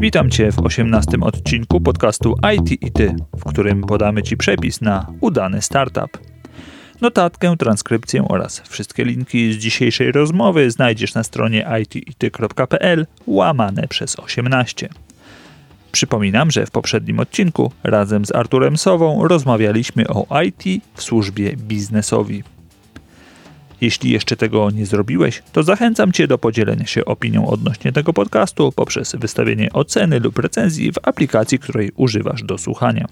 Witam Cię w 18 odcinku podcastu IT i Ty, w którym podamy Ci przepis na udany startup. Notatkę, transkrypcję oraz wszystkie linki z dzisiejszej rozmowy znajdziesz na stronie itity.pl łamane przez 18. Przypominam, że w poprzednim odcinku razem z Arturem Sową rozmawialiśmy o IT w służbie biznesowi. Jeśli jeszcze tego nie zrobiłeś, to zachęcam Cię do podzielenia się opinią odnośnie tego podcastu poprzez wystawienie oceny lub recenzji w aplikacji, której używasz do słuchania.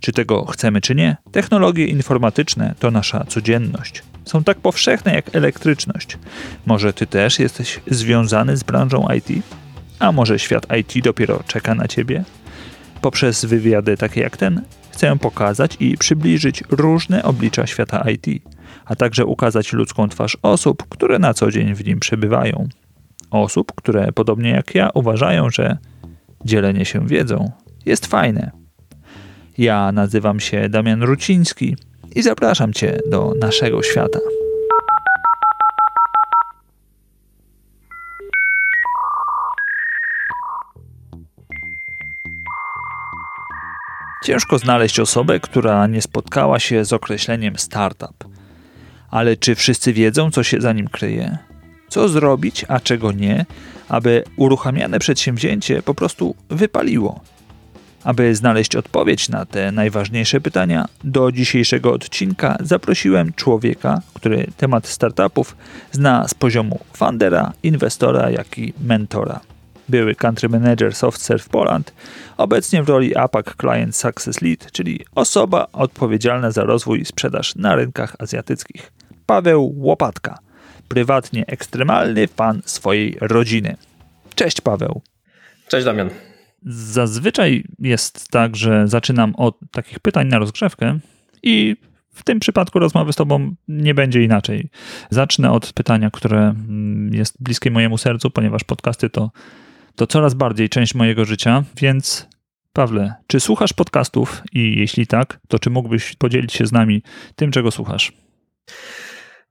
Czy tego chcemy, czy nie, technologie informatyczne to nasza codzienność. Są tak powszechne jak elektryczność. Może Ty też jesteś związany z branżą IT? A może świat IT dopiero czeka na Ciebie? Poprzez wywiady takie jak ten chcę pokazać i przybliżyć różne oblicza świata IT a także ukazać ludzką twarz osób, które na co dzień w nim przebywają. Osób, które podobnie jak ja uważają, że dzielenie się wiedzą jest fajne. Ja nazywam się Damian Ruciński i zapraszam Cię do naszego świata. Ciężko znaleźć osobę, która nie spotkała się z określeniem startup. Ale czy wszyscy wiedzą, co się za nim kryje? Co zrobić, a czego nie, aby uruchamiane przedsięwzięcie po prostu wypaliło? Aby znaleźć odpowiedź na te najważniejsze pytania, do dzisiejszego odcinka zaprosiłem człowieka, który temat startupów zna z poziomu fundera, inwestora, jak i mentora. Były country manager SoftServe Poland, obecnie w roli APAC Client Success Lead, czyli osoba odpowiedzialna za rozwój i sprzedaż na rynkach azjatyckich. Paweł Łopatka, prywatnie ekstremalny fan swojej rodziny. Cześć Paweł. Cześć Damian. Zazwyczaj jest tak, że zaczynam od takich pytań na rozgrzewkę i w tym przypadku rozmowy z Tobą nie będzie inaczej. Zacznę od pytania, które mm, jest bliskie mojemu sercu, ponieważ podcasty to, to coraz bardziej część mojego życia, więc Pawle, czy słuchasz podcastów i jeśli tak, to czy mógłbyś podzielić się z nami tym, czego słuchasz?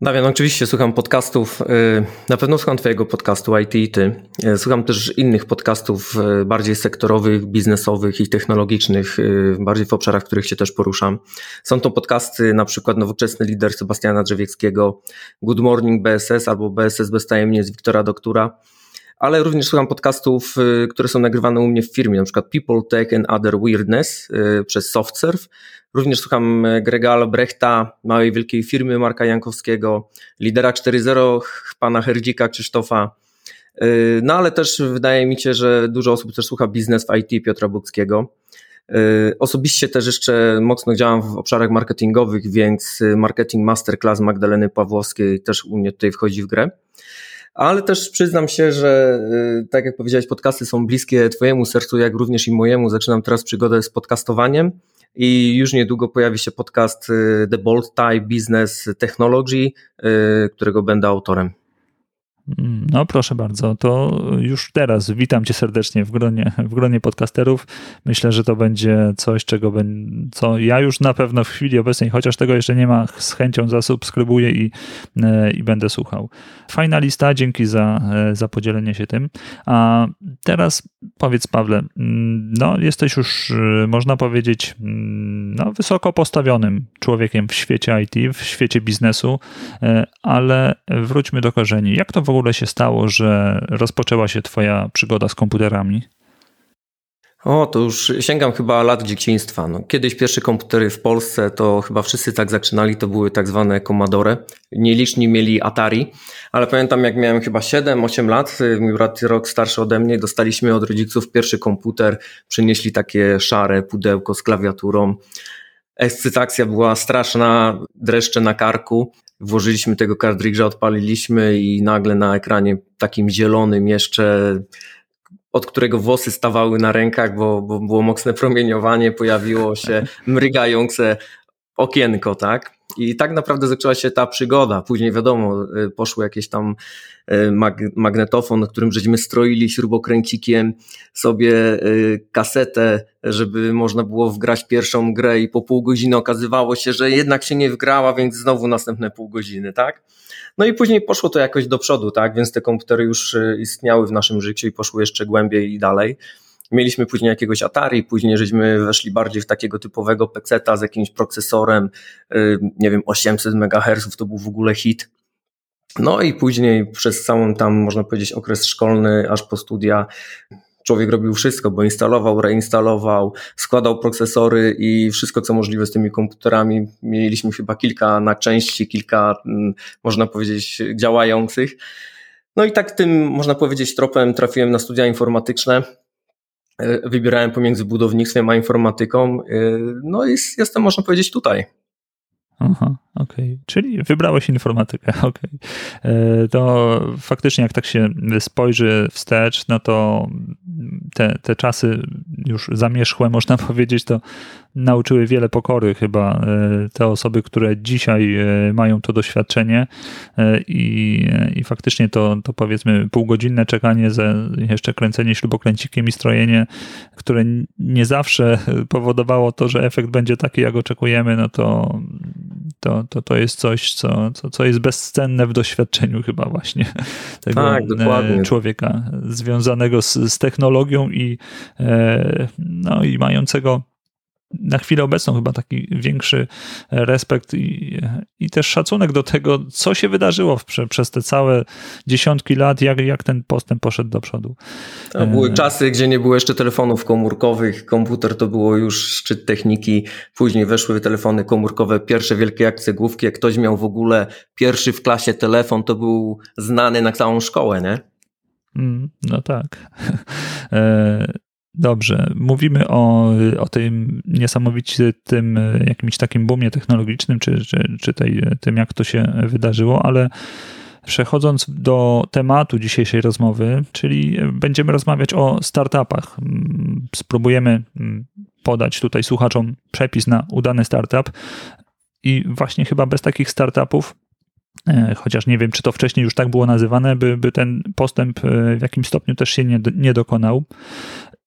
Damian, oczywiście słucham podcastów. Y, na pewno słucham Twojego podcastu IT i Ty. Y, słucham też innych podcastów y, bardziej sektorowych, biznesowych i technologicznych, bardziej w obszarach, w których się też poruszam. Są to podcasty na przykład Nowoczesny Lider Sebastiana Drzewieckiego, Good Morning BSS albo BSS bez tajemnic Wiktora Doktura ale również słucham podcastów, które są nagrywane u mnie w firmie, na przykład People, Tech and Other Weirdness przez SoftServe, Również słucham e, Grega Albrechta, małej wielkiej firmy Marka Jankowskiego, lidera 4.0 pana Herdzika Krzysztofa. No ale też wydaje mi się, że dużo osób też słucha biznes w IT Piotra Buckiego. E, osobiście też jeszcze mocno działam w obszarach marketingowych, więc Marketing Masterclass Magdaleny Pawłowskiej też u mnie tutaj wchodzi w grę. Ale też przyznam się, że tak jak powiedziałeś, podcasty są bliskie Twojemu sercu, jak również i mojemu. Zaczynam teraz przygodę z podcastowaniem i już niedługo pojawi się podcast y, The Bold Tie Business Technology, y, którego będę autorem. No proszę bardzo, to już teraz witam cię serdecznie w gronie, w gronie podcasterów. Myślę, że to będzie coś, czego co ja już na pewno w chwili obecnej, chociaż tego jeszcze nie ma, z chęcią zasubskrybuję i, e, i będę słuchał. Fajna lista, dzięki za, e, za podzielenie się tym. A teraz powiedz Pawle, mm, no jesteś już, e, można powiedzieć, mm, no, wysoko postawionym człowiekiem w świecie IT, w świecie biznesu, ale wróćmy do korzeni. Jak to w ogóle się stało, że rozpoczęła się Twoja przygoda z komputerami? O, to już sięgam chyba lat dzieciństwa. No, kiedyś pierwsze komputery w Polsce to chyba wszyscy tak zaczynali, to były tak zwane Commodore. Nieliczni mieli Atari, ale pamiętam jak miałem chyba 7-8 lat, mój brat rok starszy ode mnie, dostaliśmy od rodziców pierwszy komputer, przynieśli takie szare pudełko z klawiaturą. Ekscytacja była straszna, dreszcze na karku włożyliśmy tego kartridża, odpaliliśmy i nagle na ekranie takim zielonym jeszcze od którego włosy stawały na rękach, bo, bo było mocne promieniowanie, pojawiło się mrygające okienko, tak? I tak naprawdę zaczęła się ta przygoda. Później wiadomo, y, poszły jakieś tam y, magnetofon, na którym żeśmy stroili śrubokręcikiem sobie y, kasetę, żeby można było wgrać pierwszą grę i po pół godziny okazywało się, że jednak się nie wgrała, więc znowu następne pół godziny, tak? No i później poszło to jakoś do przodu, tak? Więc te komputery już istniały w naszym życiu i poszły jeszcze głębiej i dalej. Mieliśmy później jakiegoś Atari, później żeśmy weszli bardziej w takiego typowego peceta z jakimś procesorem, nie wiem, 800 MHz, to był w ogóle hit. No i później przez całą tam, można powiedzieć, okres szkolny, aż po studia, człowiek robił wszystko, bo instalował, reinstalował, składał procesory i wszystko, co możliwe z tymi komputerami. Mieliśmy chyba kilka na części, kilka, mm, można powiedzieć, działających. No i tak tym, można powiedzieć, tropem trafiłem na studia informatyczne. E, wybierałem pomiędzy budownictwem a informatyką. E, no i jestem, można powiedzieć, tutaj. Aha, okej. Okay. Czyli wybrałeś informatykę, okej. Okay. To faktycznie jak tak się spojrzy wstecz, no to te, te czasy już zamierzchłe, można powiedzieć, to nauczyły wiele pokory chyba e, te osoby, które dzisiaj e, mają to doświadczenie e, i, i faktycznie to, to powiedzmy półgodzinne czekanie, za jeszcze kręcenie śrubokręcikiem i strojenie, które nie zawsze powodowało to, że efekt będzie taki, jak oczekujemy, no to to, to, to jest coś, co, co, co jest bezcenne w doświadczeniu chyba właśnie tego tak, człowieka związanego z, z technologią i, no, i mającego na chwilę obecną chyba taki większy respekt i, i też szacunek do tego, co się wydarzyło w, przez te całe dziesiątki lat, jak, jak ten postęp poszedł do przodu. To były e, czasy, gdzie nie było jeszcze telefonów komórkowych, komputer to było już szczyt techniki, później weszły telefony komórkowe, pierwsze wielkie jak cegłówki, jak ktoś miał w ogóle pierwszy w klasie telefon, to był znany na całą szkołę, nie? Mm, no tak. Dobrze, mówimy o, o tym niesamowitym jakimś takim boomie technologicznym, czy, czy, czy tej, tym, jak to się wydarzyło, ale przechodząc do tematu dzisiejszej rozmowy, czyli będziemy rozmawiać o startupach. Spróbujemy podać tutaj słuchaczom przepis na udany startup i właśnie chyba bez takich startupów e, chociaż nie wiem, czy to wcześniej już tak było nazywane, by, by ten postęp e, w jakimś stopniu też się nie, nie dokonał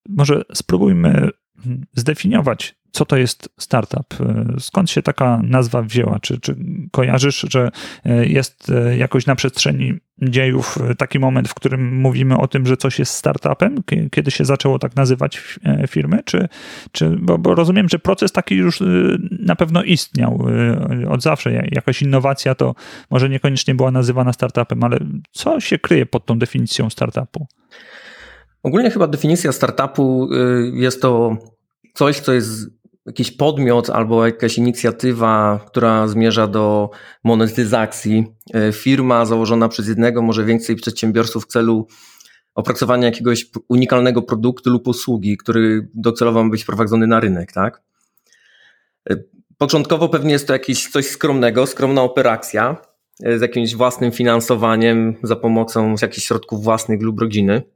może spróbujmy zdefiniować, co to jest startup. Skąd się taka nazwa wzięła? Czy, czy kojarzysz, że jest jakoś na przestrzeni dziejów taki moment, w którym mówimy o tym, że coś jest startupem? Kiedy się zaczęło tak nazywać firmy? Czy, czy, bo, bo rozumiem, że proces taki już na pewno istniał od zawsze. Jakaś innowacja to może niekoniecznie była nazywana startupem, ale co się kryje pod tą definicją startupu? Ogólnie chyba definicja startupu y, jest to coś, co jest jakiś podmiot albo jakaś inicjatywa, która zmierza do monetyzacji. Y, firma założona przez jednego, może więcej przedsiębiorców w celu opracowania jakiegoś unikalnego produktu lub usługi, który docelowo ma być wprowadzony na rynek, tak? Y, początkowo pewnie jest to jakieś coś skromnego, skromna operacja z jakimś własnym finansowaniem za pomocą jakichś środków własnych lub rodziny.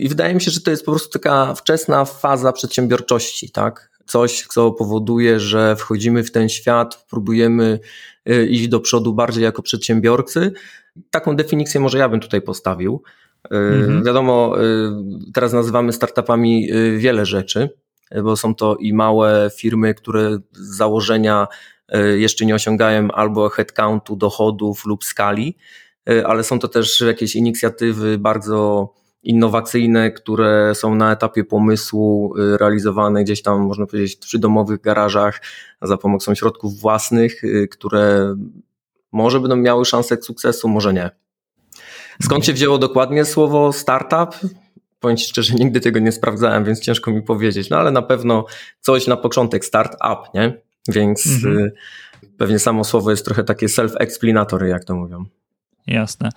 I wydaje mi się, że to jest po prostu taka wczesna faza przedsiębiorczości, tak? Coś, co powoduje, że wchodzimy w ten świat, próbujemy y, iść do przodu bardziej jako przedsiębiorcy. Taką definicję może ja bym tutaj postawił. Y, mhm. Wiadomo, y, teraz nazywamy startupami wiele rzeczy, bo są to i małe firmy, które z założenia jeszcze nie osiągają albo headcountu, dochodów lub skali, ale są to też jakieś inicjatywy bardzo innowacyjne, które są na etapie pomysłu, y, realizowane gdzieś tam, można powiedzieć, przy domowych garażach za pomocą środków własnych, y, które może będą miały szansę sukcesu, może nie. Skąd się wzięło dokładnie słowo startup? Powiem Ci szczerze, nigdy tego nie sprawdzałem, więc ciężko mi powiedzieć, no ale na pewno coś na początek startup, nie? Więc mhm. Y, pewnie samo słowo jest trochę takie self-explanatory, jak to mówią. Jasne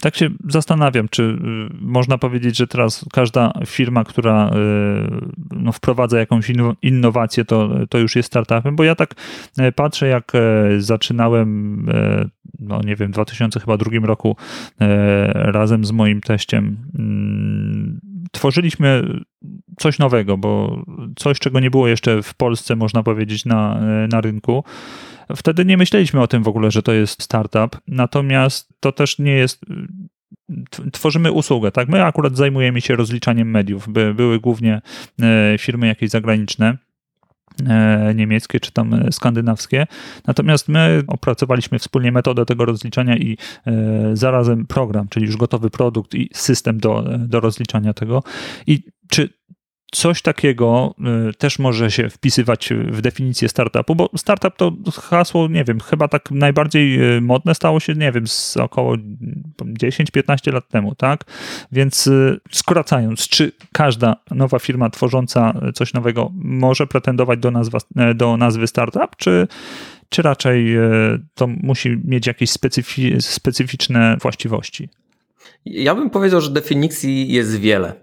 tak się zastanawiam, czy y, można powiedzieć, że teraz każda firma, która y, no, wprowadza jakąś innowację, to, to już jest startupem, bo ja tak e, patrzę, jak zaczynałem, no nie wiem, w 2002 roku razem z moim teściem mm, tworzyliśmy coś nowego, bo coś, czego nie było jeszcze w Polsce, można powiedzieć, na, na rynku. Wtedy nie myśleliśmy o tym w ogóle, że to jest startup, natomiast to też nie jest tworzymy usługę, tak? My akurat zajmujemy się rozliczaniem mediów. By, były głównie e, firmy jakieś zagraniczne, e, niemieckie czy tam skandynawskie. Natomiast my opracowaliśmy wspólnie metodę tego rozliczania i zarazem program, czyli już gotowy produkt i system do, do rozliczania tego. I czy coś takiego y, też może się wpisywać w definicję startupu, bo startup to hasło, nie wiem, chyba tak najbardziej y, modne stało się, nie wiem, z około 10-15 lat temu, tak? Więc y, skracając, czy każda nowa firma tworząca coś nowego może pretendować do, nazwa, do nazwy startup, czy, czy raczej to musi mieć jakieś specyfi specyficzne właściwości? Ja bym powiedział, że definicji jest wiele.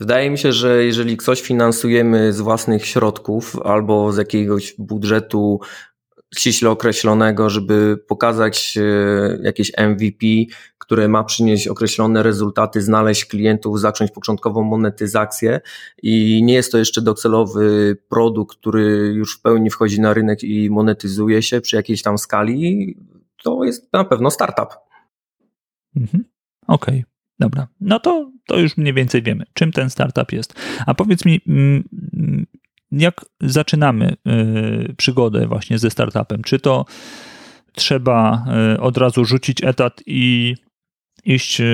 Wydaje mi się, że jeżeli coś finansujemy z własnych środków albo z jakiegoś budżetu ściśle określonego, żeby pokazać e, jakieś MVP, które ma przynieść określone rezultaty, znaleźć klientów, zacząć początkową monetyzację i nie jest to jeszcze docelowy produkt, który już w pełni wchodzi na rynek i monetyzuje się przy jakiejś tam skali, to jest na pewno startup. Mhm. Okej. Okay. Dobra, no to, to już mniej więcej wiemy, czym ten startup jest. A powiedz mi, mm, jak zaczynamy y, przygodę właśnie ze startupem? Czy to trzeba y, od razu rzucić etat i iść e,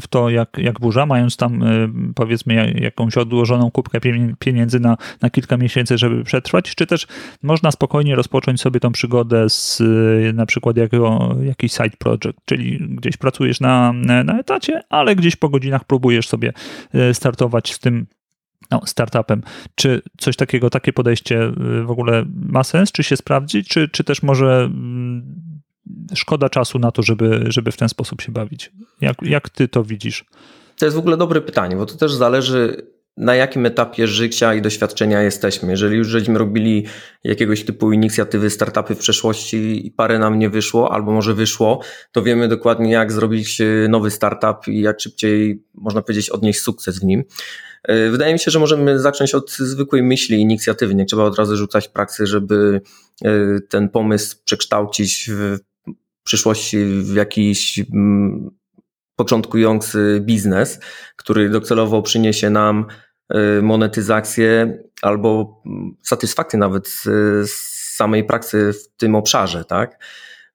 w to jak, jak burza, mając tam e, powiedzmy jakąś odłożoną kubkę pieniędzy na, na kilka miesięcy, żeby przetrwać, czy też można spokojnie rozpocząć sobie tą przygodę z e, na przykład jako, jakiś side project, czyli gdzieś pracujesz na, na etacie, ale gdzieś po godzinach próbujesz sobie startować z tym no, startupem. Czy coś takiego, takie podejście w ogóle ma sens, czy się sprawdzi, czy, czy też może mm, szkoda czasu na to, żeby, żeby w ten sposób się bawić. Jak, jak ty to widzisz? To jest w ogóle dobre pytanie, bo to też zależy na jakim etapie życia i doświadczenia jesteśmy. Jeżeli już żeśmy robili jakiegoś typu inicjatywy, startupy w przeszłości i parę nam nie wyszło, albo może wyszło, to wiemy dokładnie jak zrobić e, nowy startup i jak szybciej, można powiedzieć, odnieść sukces w nim. E, wydaje mi się, że możemy zacząć od zwykłej myśli, inicjatywy. Nie trzeba od razu rzucać pracy, żeby e, ten pomysł przekształcić w przyszłości w jakiś mm, początkujący biznes, który docelowo przyniesie nam y, monetyzację albo mm, satysfakcję nawet z, z samej pracy w tym obszarze, tak?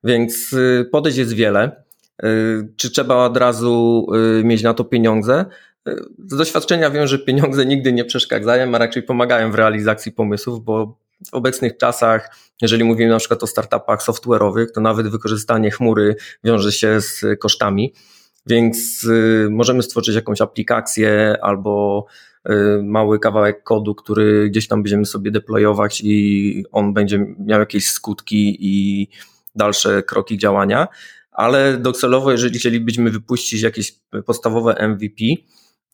Więc y, podejść jest wiele. Y, czy trzeba od razu mieć na to pieniądze? Z doświadczenia wiem, że pieniądze nigdy nie przeszkadzają, a raczej pomagają w realizacji pomysłów, bo w obecnych czasach, jeżeli mówimy na przykład o startupach software'owych, to nawet wykorzystanie chmury wiąże się z kosztami, więc y, możemy stworzyć jakąś aplikację albo y, mały kawałek kodu, który gdzieś tam będziemy sobie deployować i on będzie miał jakieś skutki i dalsze kroki działania, ale docelowo, jeżeli chcielibyśmy wypuścić jakieś podstawowe MVP,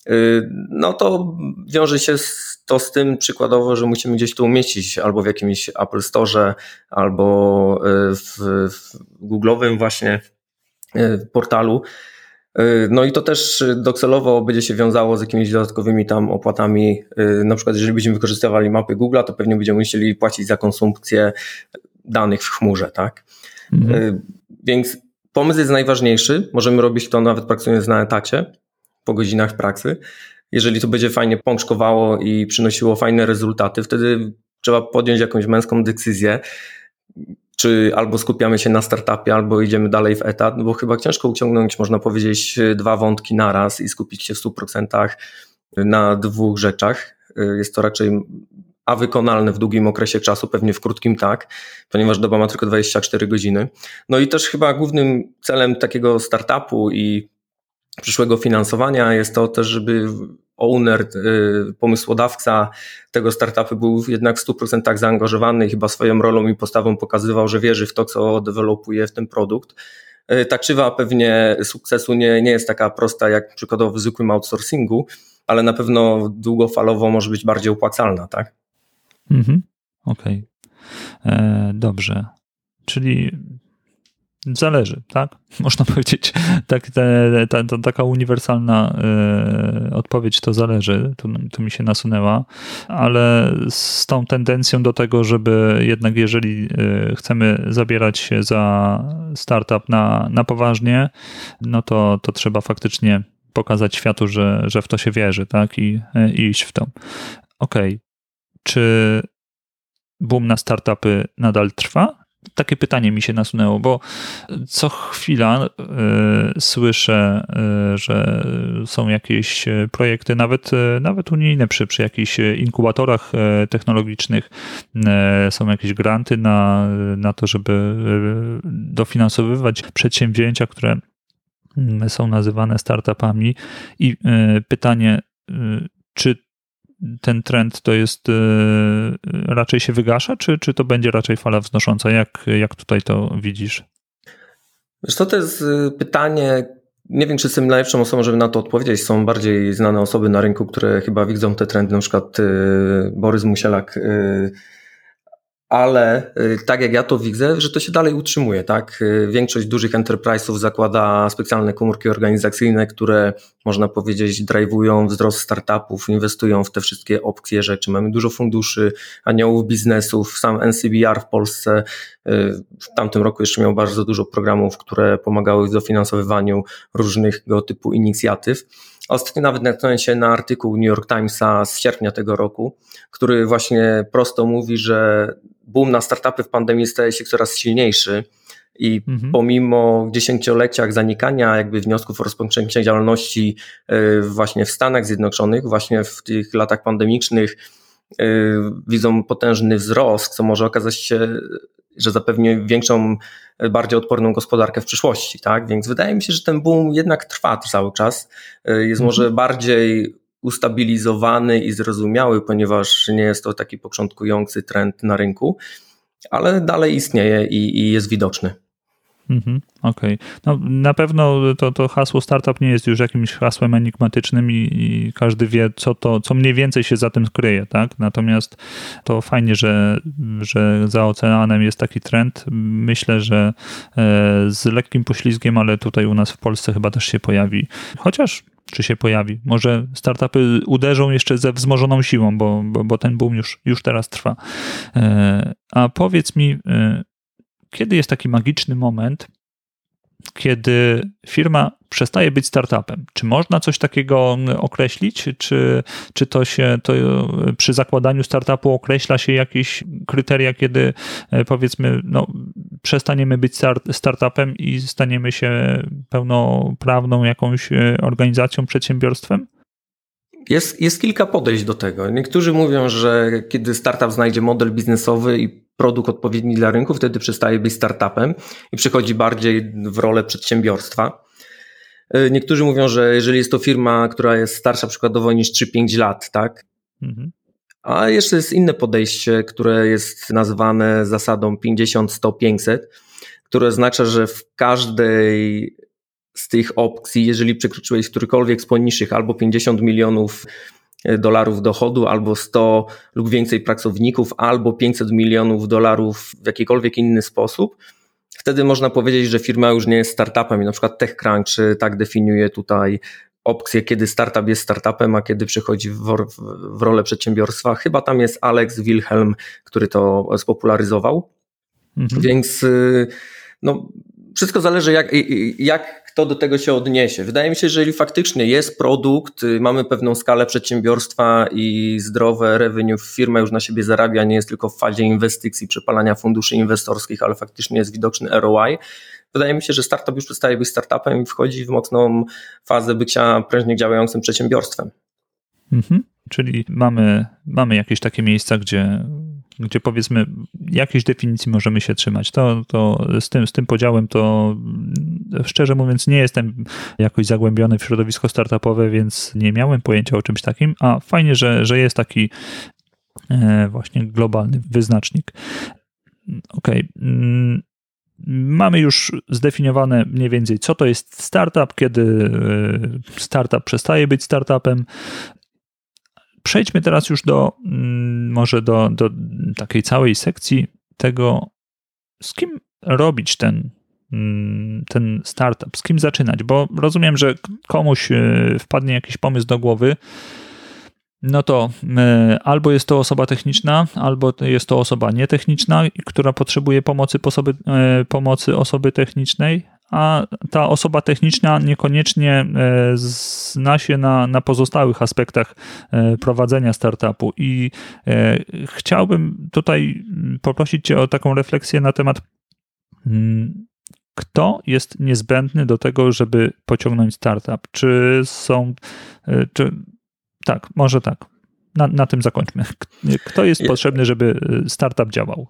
y, no to wiąże się z to z tym przykładowo, że musimy gdzieś to umieścić albo w jakimś Apple Store, albo e, w, w Google'owym właśnie e, portalu. E, no i to też docelowo będzie się wiązało z jakimiś dodatkowymi tam opłatami. Na przykład, jeżeli będziemy wykorzystywali mapy Google'a, to pewnie będziemy musieli płacić za konsumpcję danych w chmurze, tak? Mhm. Więc pomysł jest najważniejszy. Możemy robić to nawet pracując na etacie, po godzinach pracy jeżeli to będzie fajnie pączkowało i przynosiło fajne rezultaty, wtedy trzeba podjąć jakąś męską decyzję, czy albo skupiamy się na startupie, albo idziemy dalej w etat, no bo chyba ciężko uciągnąć, można powiedzieć, dwa wątki naraz i skupić się w 100% na dwóch rzeczach. Jest to raczej a wykonalne w długim okresie czasu, pewnie w krótkim tak, ponieważ doba ma tylko 24 godziny. No i też chyba głównym celem takiego startupu i przyszłego finansowania jest to też, żeby owner, y, pomysłodawca tego startupu był jednak w 100% zaangażowany i chyba swoją rolą i postawą pokazywał, że wierzy w to, co dewelopuje w ten produkt. Y, ta krzywa pewnie sukcesu nie, nie jest taka prosta jak przykładowo w zwykłym outsourcingu, ale na pewno długofalowo może być bardziej opłacalna, tak? Mhm. Okej. Okay. E, dobrze. Czyli Zależy, tak? Można powiedzieć, tak, te, ta, ta, taka uniwersalna y, odpowiedź to zależy, to, to mi się nasunęła, ale z tą tendencją do tego, żeby jednak jeżeli y, chcemy zabierać się za startup na, na poważnie, no to, to trzeba faktycznie pokazać światu, że, że w to się wierzy, tak? I, i iść w to. Okej. Okay. Czy boom na startupy nadal trwa? Takie pytanie mi się nasunęło, bo co chwila y, słyszę, y, że są jakieś projekty, nawet, nawet unijne, przy, przy jakichś inkubatorach technologicznych, y, są jakieś granty na, na to, żeby dofinansowywać przedsięwzięcia, które mm, są nazywane startupami. I pytanie, czy ten trend to jest y, raczej się wygasza, czy, czy to będzie raczej fala wznosząca? Jak, jak tutaj to widzisz? Wiesz to jest y, pytanie, nie wiem, czy jestem najlepszą osobą, żeby na to odpowiedzieć. Są bardziej znane osoby na rynku, które chyba widzą te trendy, na przykład y, Borys Musielak ale y, tak jak ja to widzę, że to się dalej utrzymuje, tak? Y, większość dużych enterprise'ów zakłada specjalne komórki organizacyjne, które można powiedzieć drive'ują wzrost startupów, inwestują w te wszystkie opcje rzeczy. Mamy dużo funduszy, aniołów biznesów, sam NCBR w Polsce y, w tamtym roku jeszcze miał bardzo dużo programów, które pomagały w dofinansowywaniu różnego typu inicjatyw. Ostatnio nawet natknąłem się na artykuł New York Timesa z sierpnia tego roku, który właśnie prosto mówi, że boom na startupy w pandemii staje się coraz silniejszy. I mhm. pomimo dziesięcioleciach zanikania jakby wniosków o rozpoczęcie działalności e, właśnie w Stanach Zjednoczonych, właśnie w tych latach pandemicznych e, widzą potężny wzrost, co może okazać się, że zapewni większą, bardziej odporną gospodarkę w przyszłości, tak? Więc wydaje mi się, że ten boom jednak trwa cały czas. E, jest mhm. może bardziej ustabilizowany i zrozumiały, ponieważ nie jest to taki początkujący trend na rynku, ale dalej istnieje i, i jest widoczny. Mhm, Okej. Okay. No, na pewno to, to hasło startup nie jest już jakimś hasłem enigmatycznym i, i, każdy wie, co, to, co mniej więcej się za tym kryje, tak? Natomiast to fajnie, że, że za oceanem jest taki trend. Myślę, że e, z lekkim poślizgiem, ale tutaj u nas w Polsce chyba też się pojawi. Chociaż czy się pojawi. Może startupy uderzą jeszcze ze wzmożoną siłą, bo, bo, bo ten boom już, już teraz trwa. E, a powiedz mi, e, kiedy jest taki magiczny moment, kiedy firma przestaje być startupem. Czy można coś takiego określić? Czy, czy to się to przy zakładaniu startupu określa się jakieś kryteria, kiedy e, powiedzmy, no, przestaniemy być start, startupem i staniemy się pełnoprawną jakąś e, organizacją, przedsiębiorstwem? Jest, jest kilka podejść do tego. Niektórzy mówią, że kiedy startup znajdzie model biznesowy i produkt odpowiedni dla rynku, wtedy przestaje być startupem i przechodzi bardziej w rolę przedsiębiorstwa. E, niektórzy mówią, że jeżeli jest to firma, która jest starsza przykładowo niż 3-5 lat, tak? Mhm. A jeszcze jest inne podejście, które jest nazwane zasadą 50, 100, 500, które oznacza, że w każdej z tych opcji, jeżeli przekroczyłeś którykolwiek z poniższych albo 50 milionów dolarów dochodu, albo 100 lub więcej pracowników, albo 500 milionów dolarów w jakikolwiek inny sposób, wtedy można powiedzieć, że firma już nie jest startupem i na przykład TechCrunch tak definiuje tutaj opcję, kiedy startup jest startupem, a kiedy przychodzi w, w rolę przedsiębiorstwa. Chyba tam jest Alex Wilhelm, który to spopularyzował. Mhm. Więc y, no, wszystko zależy, jak, jak kto do tego się odniesie. Wydaje mi się, że jeżeli faktycznie jest produkt, y, mamy pewną skalę przedsiębiorstwa i zdrowe revenue, firma już na siebie zarabia, nie jest tylko w fazie inwestycji, przepalania funduszy inwestorskich, ale faktycznie jest widoczny ROI, wydaje mi się, że startup już przestaje być startupem i wchodzi w mocną fazę bycia prężnie działającym przedsiębiorstwem. Mhm. Czyli mamy, mamy jakieś takie miejsca, gdzie gdzie powiedzmy jakiejś definicji możemy się trzymać. To, to z, tym, z tym podziałem to szczerze mówiąc nie jestem jakoś zagłębiony w środowisko startupowe, więc nie miałem pojęcia o czymś takim, a fajnie, że, że jest taki e, właśnie globalny wyznacznik. Okej. Okay. Mm, mamy już zdefiniowane mniej więcej, co to jest startup, kiedy e, startup przestaje być startupem, Przejdźmy teraz już do mm, może do, do takiej całej sekcji tego, z kim robić ten, mm, ten startup, z kim zaczynać, bo rozumiem, że komuś e, wpadnie jakiś pomysł do głowy, no to e, albo jest to osoba techniczna, albo jest to osoba nietechniczna, która potrzebuje pomocy osoby, e, pomocy osoby technicznej, a ta osoba techniczna niekoniecznie e, zna się na, na pozostałych aspektach e, prowadzenia startupu. I chciałbym tutaj poprosić Cię o taką refleksję na temat, mm, kto jest niezbędny do tego, żeby pociągnąć startup. Czy są, czy tak, może tak. Na, na tym zakończmy. Kto jest potrzebny, żeby startup działał?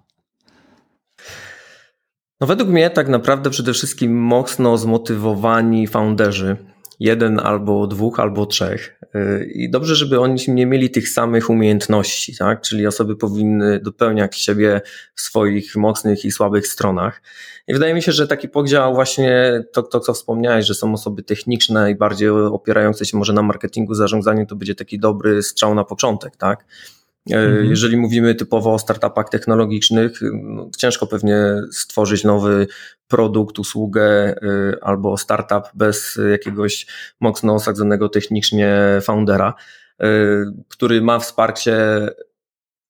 No według mnie tak naprawdę przede wszystkim mocno zmotywowani founderzy. Jeden albo dwóch, albo trzech. Y, I dobrze, żeby oni nie mieli tych samych umiejętności, tak? Czyli osoby powinny dopełniać siebie w swoich mocnych i słabych stronach. I wydaje mi się, że taki podział właśnie to, to co wspomniałeś, że są osoby techniczne i bardziej opierające się może na marketingu, zarządzaniu, to będzie taki dobry strzał na początek, tak? E, mhm. Jeżeli mówimy typowo o startupach technologicznych, no, ciężko pewnie stworzyć nowy produkt, usługę e, albo startup bez jakiegoś mocno osadzonego technicznie foundera, e, który ma wsparcie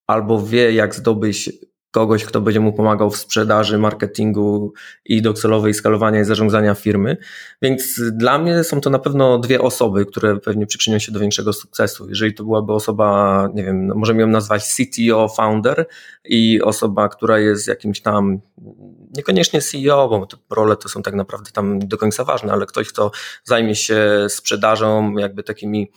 albo wie, jak zdobyć kogoś, kto będzie mu pomagał w sprzedaży, marketingu i docelowej skalowania i zarządzania firmy. Więc dla mnie są to na pewno dwie osoby, które pewnie przyczynią się do większego sukcesu. Jeżeli to byłaby osoba, nie wiem, no, możemy ją nazwać CTO, founder i osoba, która jest jakimś tam, niekoniecznie CEO, bo te role to są tak naprawdę tam do końca ważne, ale ktoś, kto zajmie się sprzedażą, jakby takimi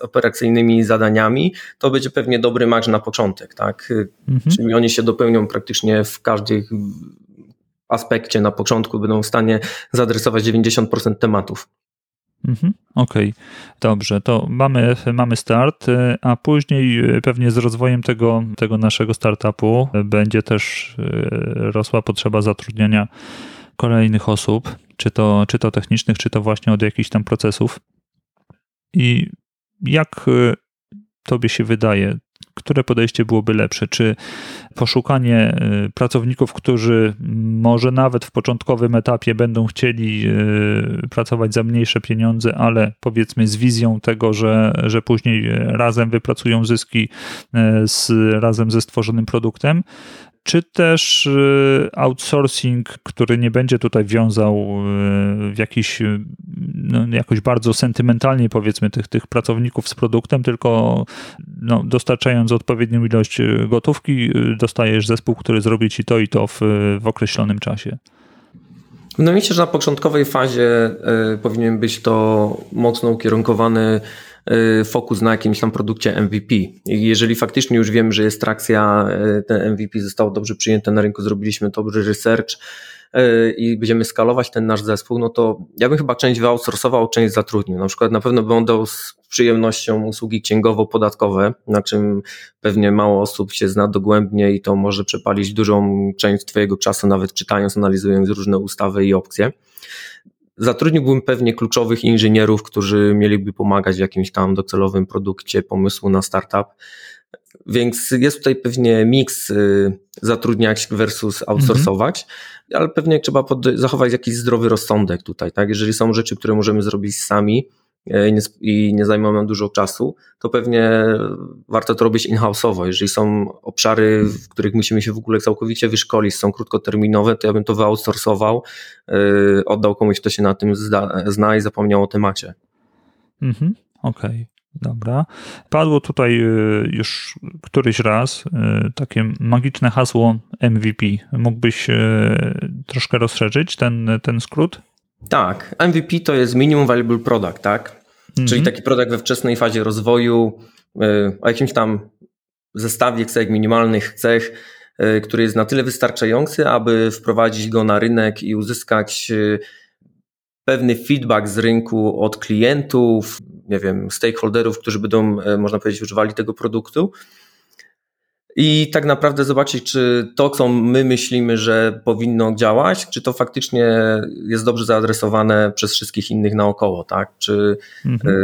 operacyjnymi zadaniami, to będzie pewnie dobry match na początek, tak? Mhm. Czyli oni się dopełnią praktycznie w każdym aspekcie na początku, będą w stanie zaadresować 90% tematów. Mhm, Okej, okay. dobrze, to mamy, mamy start, a później pewnie z rozwojem tego, tego naszego startupu będzie też rosła potrzeba zatrudniania kolejnych osób, czy to, czy to technicznych, czy to właśnie od jakichś tam procesów. I jak y, tobie się wydaje, które podejście byłoby lepsze? Czy poszukanie y, pracowników, którzy może nawet w początkowym etapie będą chcieli y, pracować za mniejsze pieniądze, ale powiedzmy z wizją tego, że, że później razem wypracują zyski z, razem ze stworzonym produktem? Czy też y, outsourcing, który nie będzie tutaj wiązał y, w jakiś, y, no, jakoś bardzo sentymentalnie powiedzmy tych, tych pracowników z produktem, tylko no, dostarczając odpowiednią ilość gotówki, dostajesz zespół, który zrobi ci to i to w, w określonym czasie. No myślę, że na początkowej fazie y, powinien być to mocno ukierunkowany fokus na jakimś tam produkcie MVP. Jeżeli faktycznie już wiem, że jest trakcja, y, ten MVP zostało dobrze przyjęte na rynku, zrobiliśmy dobry research, y, i będziemy skalować ten nasz zespół, no to ja bym chyba część wyoutsourcował, część zatrudnił. Na przykład na pewno bym dał z przyjemnością usługi księgowo-podatkowe, na czym pewnie mało osób się zna dogłębnie i to może przepalić dużą część Twojego czasu, nawet czytając, analizując różne ustawy i opcje. Zatrudniłbym pewnie kluczowych inżynierów, którzy mieliby pomagać w jakimś tam docelowym produkcie, pomysłu na startup. Więc jest tutaj pewnie miks y, zatrudniać versus outsourcować, mhm. ale pewnie trzeba zachować jakiś zdrowy rozsądek tutaj, tak? Jeżeli są rzeczy, które możemy zrobić sami, i nie, i nie zajmą nam dużo czasu, to pewnie warto to robić in-house'owo. Jeżeli są obszary, w których musimy się w ogóle całkowicie wyszkolić, są krótkoterminowe, to ja bym to wyoutsourcował, yy, oddał komuś, kto się na tym zda, zna i zapomniał o temacie. Mhm, okej. Okay. Dobra. Padło tutaj e, już któryś raz takie magiczne hasło MVP. Mógłbyś troszkę rozszerzyć ten, ten skrót? Tak, MVP to jest Minimum Valuable Product, tak? Mhm. Czyli taki produkt we wczesnej fazie rozwoju, y, o jakimś tam zestawie cech, minimalnych cech, y, który jest na tyle wystarczający, aby wprowadzić go na rynek i uzyskać y, pewny feedback z rynku od klientów, nie wiem, stakeholderów, którzy będą, można powiedzieć, używali tego produktu i tak naprawdę zobaczyć, czy to, co my myślimy, że powinno działać, czy to faktycznie jest dobrze zaadresowane przez wszystkich innych naokoło, tak? Czy, mhm.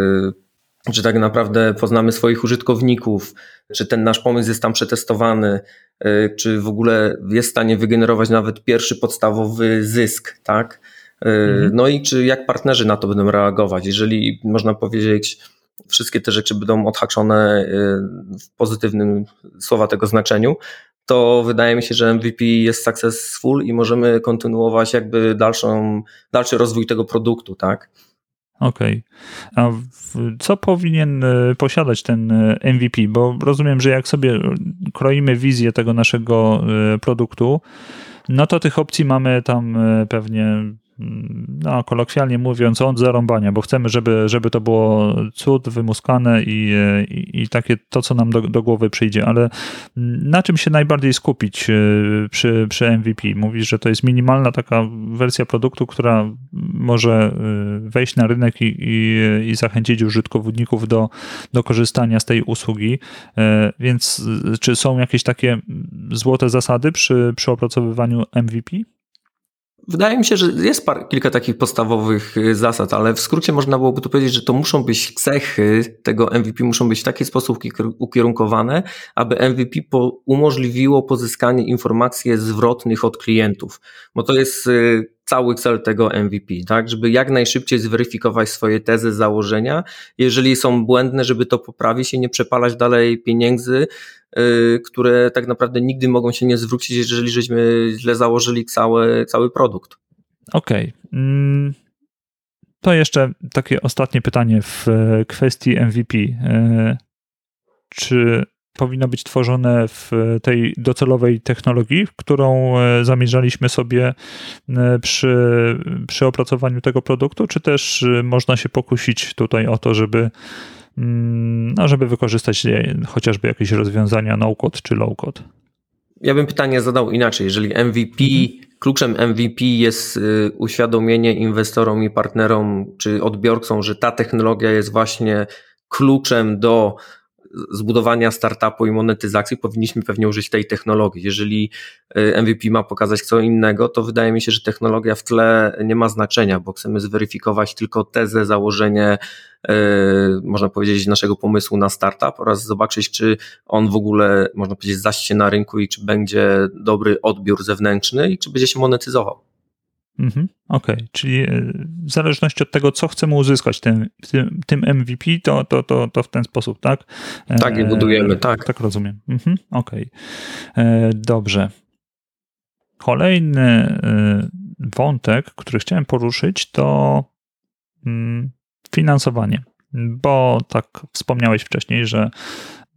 y, czy tak naprawdę poznamy swoich użytkowników, czy ten nasz pomysł jest tam przetestowany, y, czy w ogóle jest w stanie wygenerować nawet pierwszy podstawowy zysk, tak? Y, mhm. No i czy jak partnerzy na to będą reagować? Jeżeli można powiedzieć, wszystkie te rzeczy będą odhaczone y, w pozytywnym słowa tego znaczeniu, to wydaje mi się, że MVP jest successful i możemy kontynuować jakby dalszą, dalszy rozwój tego produktu, tak? Okej. Okay. A co powinien e, posiadać ten e, MVP? Bo rozumiem, że jak sobie kroimy wizję tego naszego produktu, no to tych opcji mamy tam pewnie no, kolokwialnie mówiąc, od zarąbania, bo chcemy, żeby, żeby to było cud, wymuskane i, i, i takie to, co nam do, do, głowy przyjdzie, ale na czym się najbardziej skupić e, przy, przy MVP? Mówisz, że to jest minimalna taka wersja produktu, która może e, wejść na rynek i, i, i zachęcić użytkowników do, do korzystania z tej usługi, e, więc czy są jakieś takie złote zasady przy, przy opracowywaniu MVP? Wydaje mi się, że jest par, kilka takich podstawowych y, zasad, ale w skrócie można byłoby tu powiedzieć, że to muszą być cechy tego MVP, muszą być w taki sposób ukierunkowane, aby MVP umożliwiło pozyskanie informacji zwrotnych od klientów, bo to jest y, cały cel tego MVP, tak? Żeby jak najszybciej zweryfikować swoje tezy, założenia. Jeżeli są błędne, żeby to poprawić i nie przepalać dalej pieniędzy, yy, które tak naprawdę nigdy mogą się nie zwrócić, jeżeli żeśmy źle założyli cały, cały produkt. Okej. Okay. Mm, to jeszcze takie ostatnie pytanie w e, kwestii MVP. E, czy powinno być tworzone w tej docelowej technologii, którą e, zamierzaliśmy sobie e, przy, przy opracowaniu tego produktu, czy też e, można się pokusić tutaj o to, żeby, mm, no, żeby wykorzystać chociażby jakieś rozwiązania no-code czy low-code? Ja bym pytanie zadał inaczej. Jeżeli MVP, mhm. kluczem MVP jest uświadomienie inwestorom i partnerom czy odbiorcom, że ta technologia jest właśnie kluczem do zbudowania startupu i monetyzacji powinniśmy pewnie użyć tej technologii. Jeżeli y, MVP ma pokazać co innego, to wydaje mi się, że technologia w tle nie ma znaczenia, bo chcemy zweryfikować tylko tezę, założenie, y, można powiedzieć, naszego pomysłu na startup oraz zobaczyć, czy on w ogóle, można powiedzieć, zaście na rynku i czy będzie dobry odbiór zewnętrzny i czy będzie się monetyzował. Mhm, Okej, okay. czyli e, w zależności od tego, co chcemy uzyskać tym, tym, tym MVP, to, to, to, to w ten sposób, tak? Tak, je budujemy, tak. Tak rozumiem. Mhm, Okej, okay. E, dobrze. Kolejny e, wątek, który chciałem poruszyć, to mm, finansowanie, bo tak wspomniałeś wcześniej, że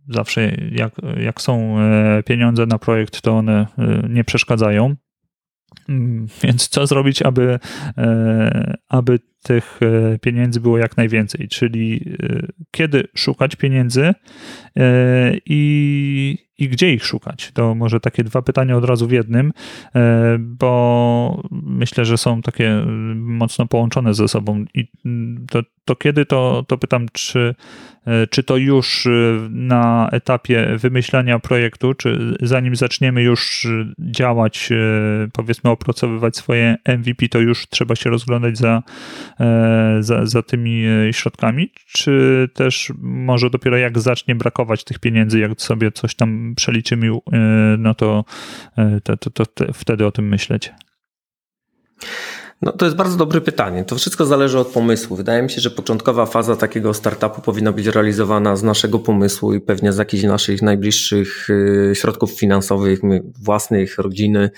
zawsze jak, jak są pieniądze na projekt, to one nie przeszkadzają. Mm, więc co zrobić, aby, e, aby tych e, pieniędzy było jak najwięcej? Czyli e, kiedy szukać pieniędzy i, i gdzie ich szukać? To może takie dwa pytania od razu w jednym, bo myślę, że są takie mocno połączone ze sobą. I mm, to, to kiedy to, to pytam, czy czy to już e, na etapie wymyślania projektu, czy zanim zaczniemy już e, działać, powiedzmy opracowywać swoje MVP, to już trzeba się rozglądać za, za, za tymi środkami, czy też może dopiero jak zacznie brakować tych pieniędzy, jak sobie coś tam przeliczymy, no to, to, to, to wtedy o tym myśleć? No to jest bardzo dobre pytanie. To wszystko zależy od pomysłu. Wydaje mi się, że początkowa faza takiego startupu powinna być realizowana z naszego pomysłu i pewnie z jakichś naszych najbliższych y, środków finansowych, własnych, rodziny.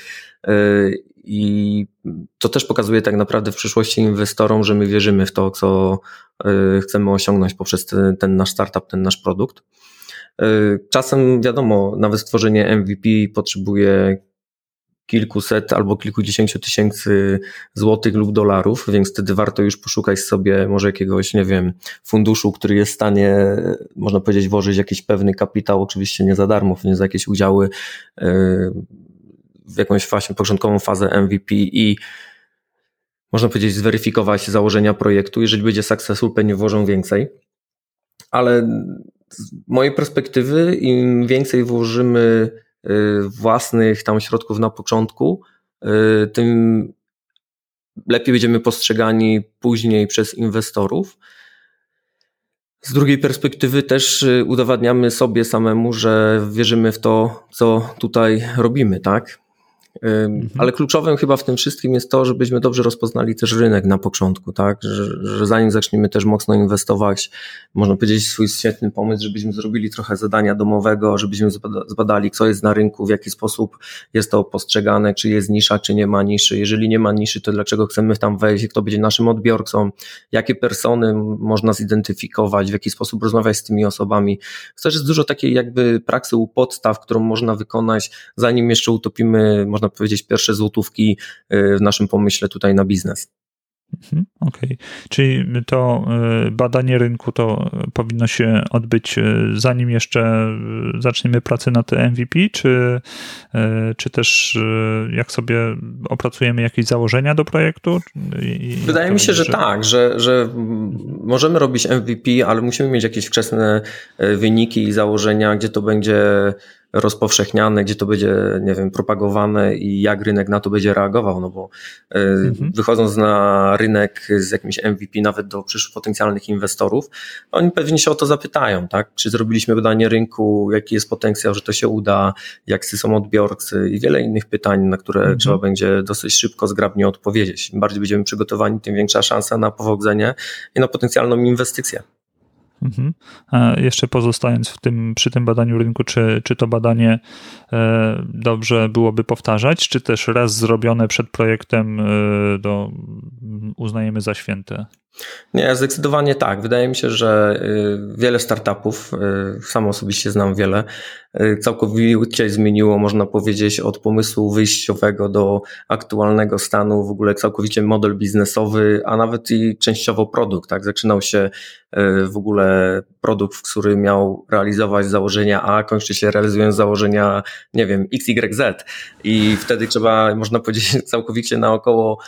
Y, I to też pokazuje tak naprawdę w przyszłości inwestorom, że my wierzymy w to, co y, chcemy osiągnąć poprzez ten, ten nasz startup, ten nasz produkt. Czasem wiadomo, nawet stworzenie MVP potrzebuje kilkuset albo kilkudziesięciu tysięcy złotych lub dolarów, więc wtedy warto już poszukać sobie może jakiegoś, nie wiem, funduszu, który jest w stanie, można powiedzieć, włożyć jakiś pewny kapitał, oczywiście nie za darmo, nie za jakieś udziały e, w jakąś właśnie początkową fazę MVP i można powiedzieć zweryfikować założenia projektu. Jeżeli będzie successful, pewnie włożą więcej. Ale z mojej perspektywy, im więcej włożymy własnych tam środków na początku, y, tym lepiej będziemy postrzegani później przez inwestorów. Z drugiej perspektywy też y, udowadniamy sobie samemu, że wierzymy w to, co tutaj robimy, tak? Mhm. Ale kluczowym chyba w tym wszystkim jest to, żebyśmy dobrze rozpoznali też rynek na początku, tak? Że, że zanim zaczniemy też mocno inwestować, można powiedzieć swój świetny pomysł, żebyśmy zrobili trochę zadania domowego, żebyśmy zbadali, co jest na rynku, w jaki sposób jest to postrzegane, czy jest nisza, czy nie ma niszy. Jeżeli nie ma niszy, to dlaczego chcemy tam wejść, kto będzie naszym odbiorcą, jakie persony można zidentyfikować, w jaki sposób rozmawiać z tymi osobami. To jest dużo takiej jakby praksy u podstaw, którą można wykonać, zanim jeszcze utopimy, można powiedzieć, pierwsze złotówki y, w naszym pomyśle tutaj na biznes. Mhm, okej, okay. czyli to y, badanie rynku to powinno się odbyć y, zanim jeszcze zaczniemy pracę nad MVP, czy, czy też jak sobie opracujemy jakieś założenia do projektu? Wydaje mi się, że, że tak, że, że możemy robić MVP, ale musimy mieć jakieś wczesne wyniki i założenia, gdzie to będzie rozpowszechniane, gdzie to będzie, nie wiem, propagowane i jak rynek na to będzie reagował, no bo e, mhm. wychodząc na rynek z jakimś MVP nawet do przyszłych potencjalnych inwestorów, oni pewnie się o to zapytają, tak? Czy zrobiliśmy badanie rynku, jaki jest potencjał, że to się uda, jak są odbiorcy i wiele innych pytań, na które mhm. trzeba będzie dosyć szybko, zgrabnie odpowiedzieć. Im bardziej będziemy przygotowani, tym większa szansa na powodzenie i na potencjalną inwestycję. Mhm. Jeszcze pozostając w tym, przy tym badaniu rynku, czy, czy to badanie e, dobrze byłoby powtarzać, czy też raz zrobione przed projektem e, do, uznajemy za święte? Nie, zdecydowanie tak. Wydaje mi się, że y, wiele startupów, y, sam osobiście znam wiele, y, całkowicie zmieniło, można powiedzieć, od pomysłu wyjściowego do aktualnego stanu, w ogóle całkowicie model biznesowy, a nawet i częściowo produkt. Tak? Zaczynał się w ogóle produkt, który miał realizować założenia A, kończy się realizując założenia, nie wiem, XYZ i wtedy trzeba, można powiedzieć, całkowicie naokoło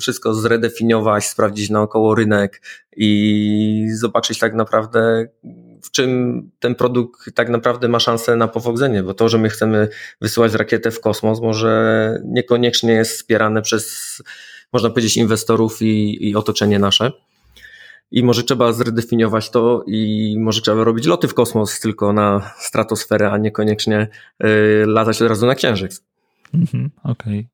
wszystko zredefiniować, sprawdzić naokoło rynek i zobaczyć tak naprawdę, w czym ten produkt tak naprawdę ma szansę na powodzenie, bo to, że my chcemy wysyłać rakietę w kosmos, może niekoniecznie jest wspierane przez, można powiedzieć, inwestorów i, i otoczenie nasze. I może trzeba zredefiniować to i może trzeba robić loty w kosmos tylko na stratosferę, a niekoniecznie y, latać od razu na księżyc. Mhm, Okej.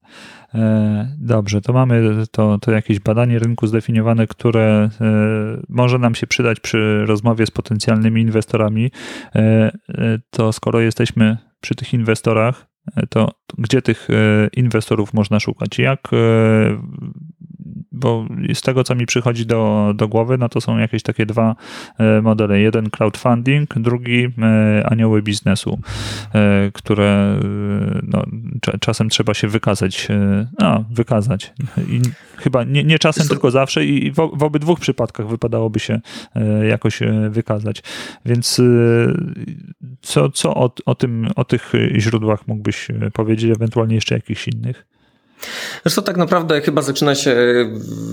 Okay. E, dobrze, to mamy to, to jakieś badanie rynku zdefiniowane, które e, może nam się przydać przy rozmowie z potencjalnymi inwestorami. E, to skoro jesteśmy przy tych inwestorach, to gdzie tych inwestorów można szukać? Jak bo z tego, co mi przychodzi do, do głowy, no to są jakieś takie dwa e, modele. Jeden crowdfunding, drugi e, anioły biznesu, e, które no, czasem trzeba się wykazać, no, wykazać. I chyba nie, nie czasem, tylko zawsze i w, w obydwu przypadkach wypadałoby się jakoś wykazać. Więc co, co o, o, tym, o tych źródłach mógłbyś powiedzieć, ewentualnie jeszcze jakichś innych? Zresztą tak naprawdę chyba zaczyna się e,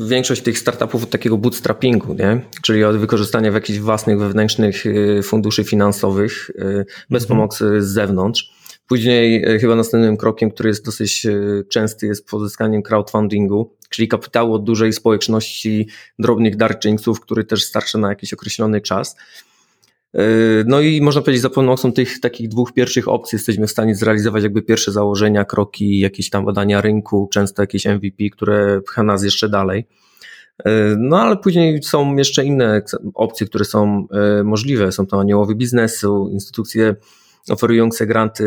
większość tych startupów od takiego bootstrappingu, nie? czyli od wykorzystania w jakichś własnych wewnętrznych e, funduszy finansowych e, bez mhm. pomocy z zewnątrz. Później chyba następnym krokiem, który jest dosyć częsty, jest pozyskaniem crowdfundingu, czyli kapitału od dużej społeczności drobnych darczyńców, który też starczy na jakiś określony czas. Yy, no i można powiedzieć, za pomocą tych takich dwóch pierwszych opcji jesteśmy w stanie zrealizować jakby pierwsze założenia, kroki, jakieś tam badania rynku, często jakieś MVP, które pcha nas jeszcze dalej. Yy, no ale później są jeszcze inne opcje, które są yy, możliwe. Są to aniołowie biznesu, instytucje oferujące granty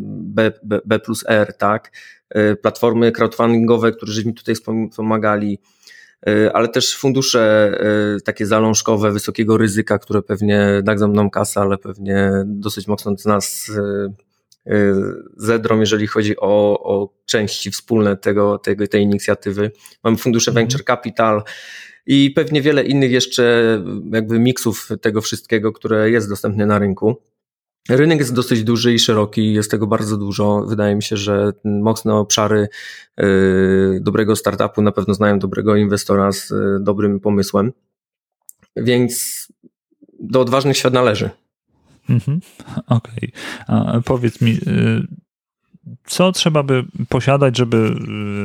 B, B, B plus R, tak? Platformy crowdfundingowe, które żeśmy tutaj wspomagali, ale też fundusze e, takie zalążkowe, wysokiego ryzyka, które pewnie dadzą nam kasę, ale pewnie dosyć mocno z nas e, zedrą, jeżeli chodzi o, o części wspólne tego, tego, tej inicjatywy. Mamy fundusze mhm. Venture Capital i pewnie wiele innych jeszcze jakby miksów tego wszystkiego, które jest dostępne na rynku. Rynek jest dosyć duży i szeroki, jest tego bardzo dużo. Wydaje mi się, że mocne obszary y, dobrego startupu na pewno znają dobrego inwestora z y, dobrym pomysłem. Więc do odważnych świat należy. Mhm. Okej. Okay. Powiedz mi, y, co trzeba by posiadać, żeby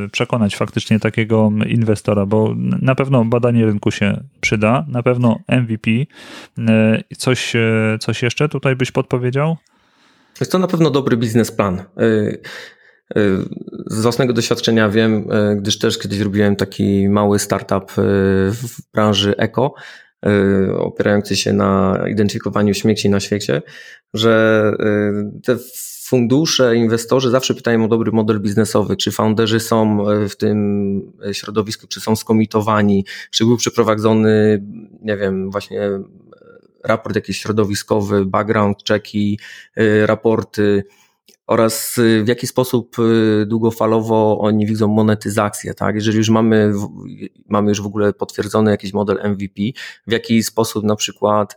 y, przekonać faktycznie takiego inwestora? Bo na pewno badanie rynku się przyda, na pewno MVP. Y, coś, y, coś jeszcze tutaj byś podpowiedział? Jest to na pewno dobry biznesplan. Z własnego doświadczenia wiem, gdyż też kiedyś robiłem taki mały startup w branży eko, opierający się na identyfikowaniu śmieci na świecie, że te fundusze, inwestorzy zawsze pytają o dobry model biznesowy, czy founderzy są e, w tym środowisku, czy są skomitowani, czy był przeprowadzony, nie wiem, właśnie e, raport jakiś środowiskowy, background checki, e, raporty oraz w jaki sposób długofalowo oni widzą monetyzację, tak? Jeżeli już mamy, mamy już w ogóle potwierdzony jakiś model MVP, w jaki sposób na przykład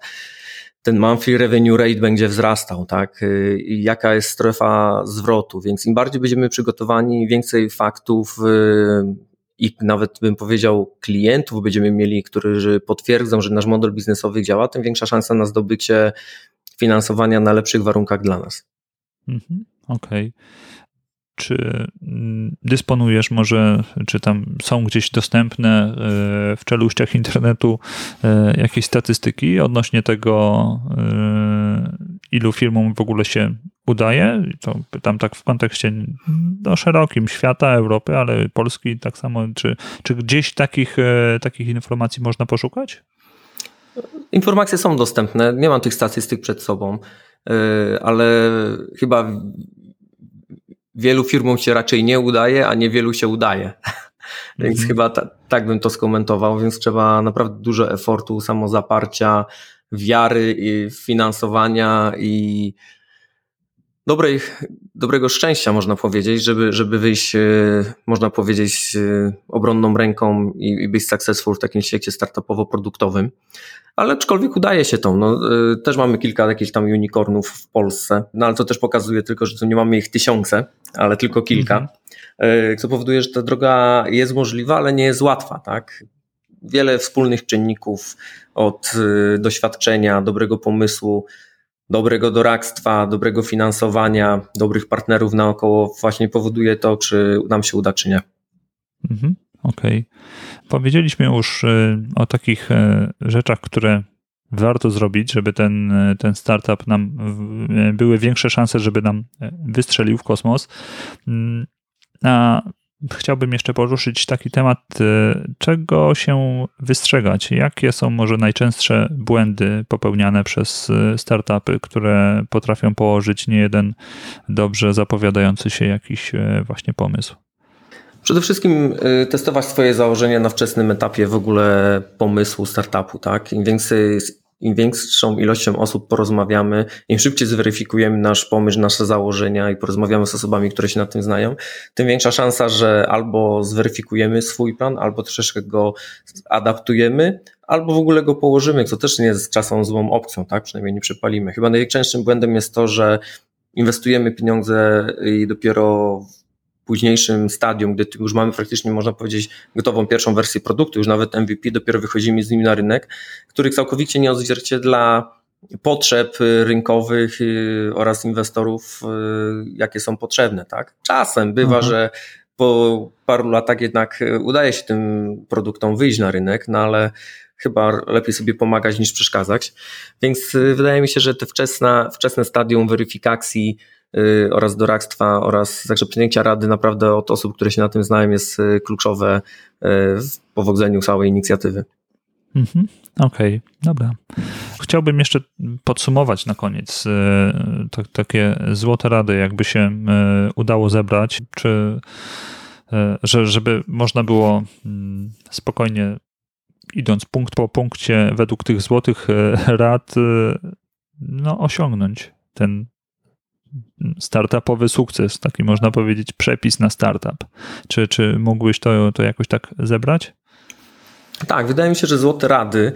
ten monthly revenue rate będzie wzrastał, tak? Y, I jaka jest strefa zwrotu, więc im bardziej będziemy przygotowani, więcej faktów y, i nawet bym powiedział klientów będziemy mieli, którzy potwierdzą, że nasz model biznesowy działa, tym większa szansa na zdobycie finansowania na lepszych warunkach dla nas. Mhm, Okej. Okay. Czy mm, dysponujesz może, czy tam są gdzieś dostępne e, w czeluściach internetu e, jakieś statystyki odnośnie tego, e, ilu firmom w ogóle się udaje? To pytam tak w kontekście no, szerokim świata, Europy, ale Polski tak samo. Czy, czy gdzieś takich, takich informacji można poszukać? Informacje są dostępne. Nie mam tych statystyk przed sobą, ale chyba wielu firmom się raczej nie udaje, a niewielu się udaje. Więc mhm. chyba ta, tak bym to skomentował, więc trzeba naprawdę dużo efortu, samozaparcia, wiary, i finansowania i dobrej, dobrego szczęścia, można powiedzieć, żeby, żeby wyjść, e, można powiedzieć, e, obronną ręką i, i być successful w takim świecie startupowo-produktowym. Ale aczkolwiek udaje się to. No, e, też mamy kilka jakichś tam unicornów w Polsce, no ale to też pokazuje tylko, że tu nie mamy ich tysiące, ale tylko kilka. Mhm. Co powoduje, że ta droga jest możliwa, ale nie jest łatwa, tak? Wiele wspólnych czynników od doświadczenia, dobrego pomysłu, dobrego doradztwa, dobrego finansowania, dobrych partnerów naokoło właśnie powoduje to, czy nam się uda, czy nie. Mhm, Okej. Okay. Powiedzieliśmy już y, o takich y, rzeczach, które warto zrobić, żeby ten, y, ten startup nam były większe szanse, żeby nam wystrzelił w kosmos. Mm, a chciałbym jeszcze poruszyć taki temat, y, czego się wystrzegać. Jakie są może najczęstsze błędy popełniane przez y, startupy, które potrafią położyć niejeden dobrze zapowiadający się jakiś y, właśnie pomysł? Przede wszystkim testować swoje założenia na wczesnym etapie w ogóle pomysłu startupu, tak? Im więcej im większą ilością osób porozmawiamy, im szybciej zweryfikujemy nasz pomysł, nasze założenia i porozmawiamy z osobami, które się na tym znają, tym większa szansa, że albo zweryfikujemy swój plan, albo troszeczkę go adaptujemy, albo w ogóle go położymy, co też nie jest czasem złą opcją, tak? Przynajmniej nie przypalimy. Chyba najczęstszym błędem jest to, że inwestujemy pieniądze i dopiero późniejszym stadium, gdy już mamy praktycznie, można powiedzieć, gotową pierwszą wersję produktu, już nawet MVP, dopiero wychodzimy z nim na rynek, który całkowicie nie odzwierciedla potrzeb rynkowych y, oraz inwestorów, y, jakie są potrzebne. Tak? Czasem bywa, mhm. że po paru latach jednak udaje się tym produktom wyjść na rynek, no ale chyba lepiej sobie pomagać niż przeszkadzać. Więc y, wydaje mi się, że te wczesne, wczesne stadium weryfikacji oraz doradztwa oraz także przyjęcia rady naprawdę od osób, które się na tym znają jest y, kluczowe y, w powodzeniu całej inicjatywy. Mhm. Okej, okay, dobra. Chciałbym jeszcze podsumować na koniec to, takie złote rady, jakby się udało zebrać, czy że, żeby można było mm, spokojnie idąc punkt po punkcie według tych złotych rad no, osiągnąć ten startupowy sukces, taki można powiedzieć przepis na startup. Czy, czy mógłbyś to, to jakoś tak zebrać? Tak, wydaje mi się, że złote rady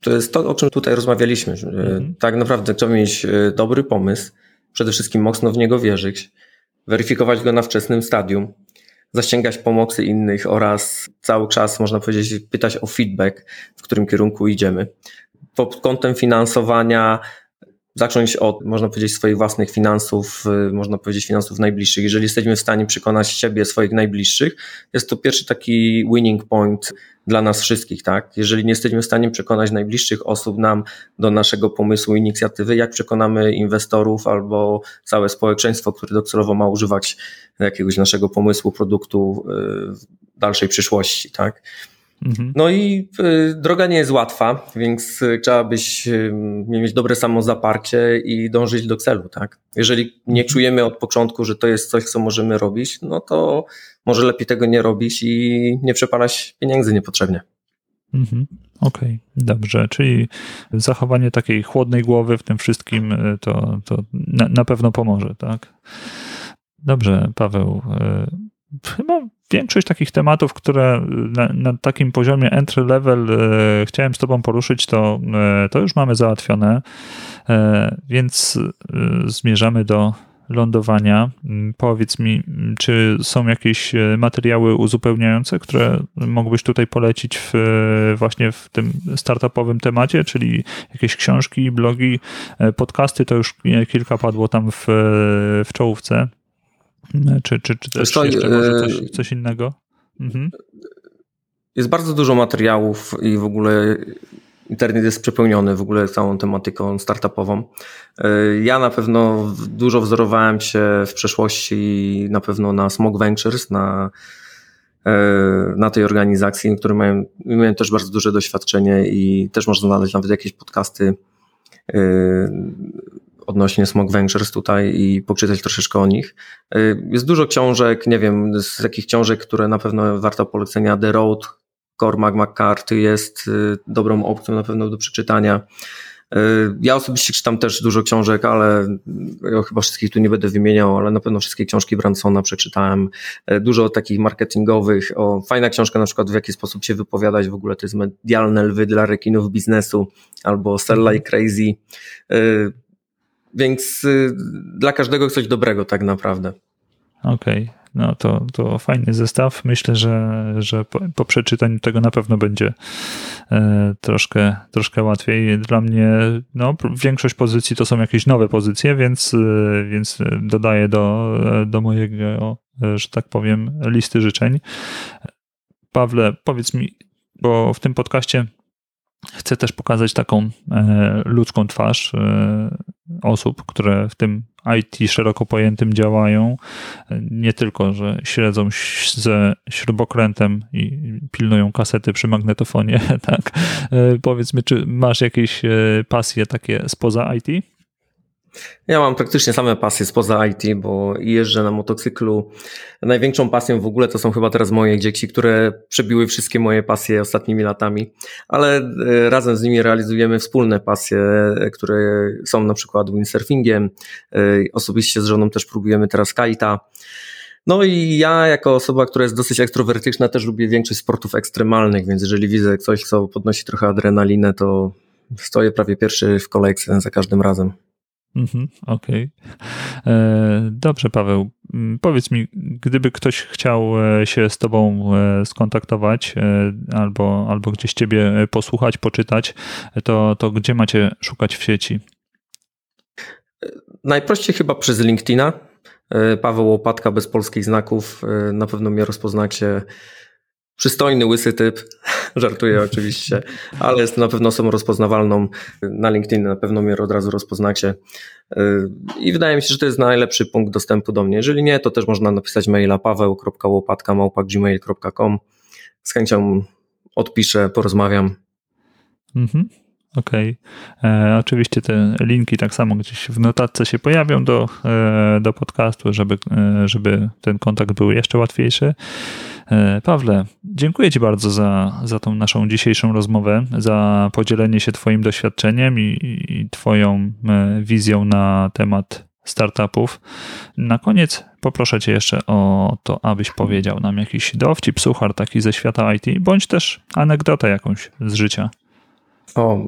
to jest to, o czym tutaj rozmawialiśmy. Mhm. Tak naprawdę trzeba mieć e, dobry pomysł, przede wszystkim mocno w niego wierzyć, weryfikować go na wczesnym stadium, zaściągać pomocy innych oraz cały czas, można powiedzieć, pytać o feedback, w którym kierunku idziemy. Pod kątem finansowania zacząć od, można powiedzieć, swoich własnych finansów, y, można powiedzieć finansów najbliższych. Jeżeli jesteśmy w stanie przekonać siebie, swoich najbliższych, jest to pierwszy taki winning point dla nas wszystkich, tak? Jeżeli nie jesteśmy w stanie przekonać najbliższych osób nam do naszego pomysłu, inicjatywy, jak przekonamy inwestorów albo całe społeczeństwo, które docelowo ma używać jakiegoś naszego pomysłu, produktu y, w dalszej przyszłości, tak? Mhm. No i y, droga nie jest łatwa, więc y, trzeba byś y, mieć dobre samozaparcie i dążyć do celu, tak? Jeżeli nie mhm. czujemy od początku, że to jest coś, co możemy robić, no to może lepiej tego nie robić i nie przepalać pieniędzy niepotrzebnie. Mhm. Okej, okay, dobrze. Czyli zachowanie takiej chłodnej głowy w tym wszystkim to, to na, na pewno pomoże, tak? Dobrze, Paweł chyba większość takich tematów, które na, na takim poziomie entry level e, chciałem z Tobą poruszyć, to, e, to już mamy załatwione, e, więc e, zmierzamy do lądowania. Mm, powiedz mi, czy są jakieś e, materiały uzupełniające, które mógłbyś tutaj polecić w, e, właśnie w tym startupowym temacie, czyli jakieś książki, blogi, podcasty, to już kilka padło tam w, w czołówce. Czy, czy, czy też jeszcze może coś, e, coś innego? Mhm. Jest bardzo dużo materiałów i w ogóle internet jest przepełniony w ogóle całą tematyką startupową. E, ja na pewno dużo wzorowałem się w przeszłości na pewno na Smog Ventures, na, e, na tej organizacji, które mają, mają też bardzo duże doświadczenie i też można znaleźć nawet jakieś podcasty odnośnie Smog Ventures tutaj i poczytać troszeczkę o nich. Y, jest dużo książek, nie wiem, z takich książek, które na pewno warto polecenia. The Road, Cormac McCarthy jest y, dobrą opcją na pewno do przeczytania. Y, ja osobiście czytam też dużo książek, ale ja chyba wszystkich tu nie będę wymieniał, ale na pewno wszystkie książki Bransona przeczytałem. Dużo takich marketingowych. O, fajna książka na przykład w jaki sposób się wypowiadać w ogóle, to jest medialne lwy dla rekinów biznesu albo Sell Like Crazy. Więc y, dla każdego coś dobrego tak naprawdę. Okej, okay. no to, to fajny zestaw. Myślę, że, że po, po przeczytaniu tego na pewno będzie e, troszkę, troszkę łatwiej. Dla mnie no, większość pozycji to są jakieś nowe pozycje, więc, e, więc dodaję do, do mojego, e, że tak powiem, listy życzeń. Pawle, powiedz mi, bo w tym podcaście chcę też pokazać taką e, ludzką twarz e, osób, które w tym IT szeroko pojętym działają. Nie tylko, że śledzą ze śrubokrętem i pilnują kasety przy magnetofonie, tak? E, powiedz mi, czy masz jakieś pasje takie spoza IT? Ja mam praktycznie same pasje spoza IT, bo jeżdżę na motocyklu. Największą pasją w ogóle to są chyba teraz moje dzieci, które przebiły wszystkie moje pasje ostatnimi latami, ale e, razem z nimi realizujemy wspólne pasje, e, które są na przykład windsurfingiem. E, osobiście z żoną też próbujemy teraz kajta. No i ja jako osoba, która jest dosyć ekstrowertyczna też lubię większość sportów ekstremalnych, więc jeżeli widzę coś, co podnosi trochę adrenalinę, to stoję prawie pierwszy w kolejce za każdym razem. Mhm, Okej. Okay. E, dobrze, Paweł. Mm, powiedz mi, gdyby ktoś chciał e, się z Tobą e, skontaktować albo, albo gdzieś Ciebie posłuchać, poczytać, to, to gdzie macie szukać w sieci? Najprościej chyba przez LinkedIna. Paweł Łopatka bez polskich znaków. Na pewno mnie rozpoznacie przystojny, łysy typ, żartuję oczywiście, ale jest na pewno osobą rozpoznawalną. Na LinkedIn na pewno mnie od razu rozpoznacie. Yy, I wydaje mi się, że to jest najlepszy punkt dostępu do mnie. Jeżeli nie, to też można napisać maila paweł.łopatka.gmail.com Z chęcią odpiszę, porozmawiam. Mhm. Okej. Okay. E, oczywiście te linki tak samo gdzieś w notatce się pojawią do, e, do podcastu, żeby, e, żeby ten kontakt był jeszcze łatwiejszy. E, Pawle, dziękuję Ci bardzo za, za tą naszą dzisiejszą rozmowę, za podzielenie się Twoim doświadczeniem i, i Twoją e, wizją na temat startupów. Na koniec poproszę Cię jeszcze o to, abyś powiedział nam jakiś dowcip, suchar taki ze świata IT, bądź też anegdotę jakąś z życia. O,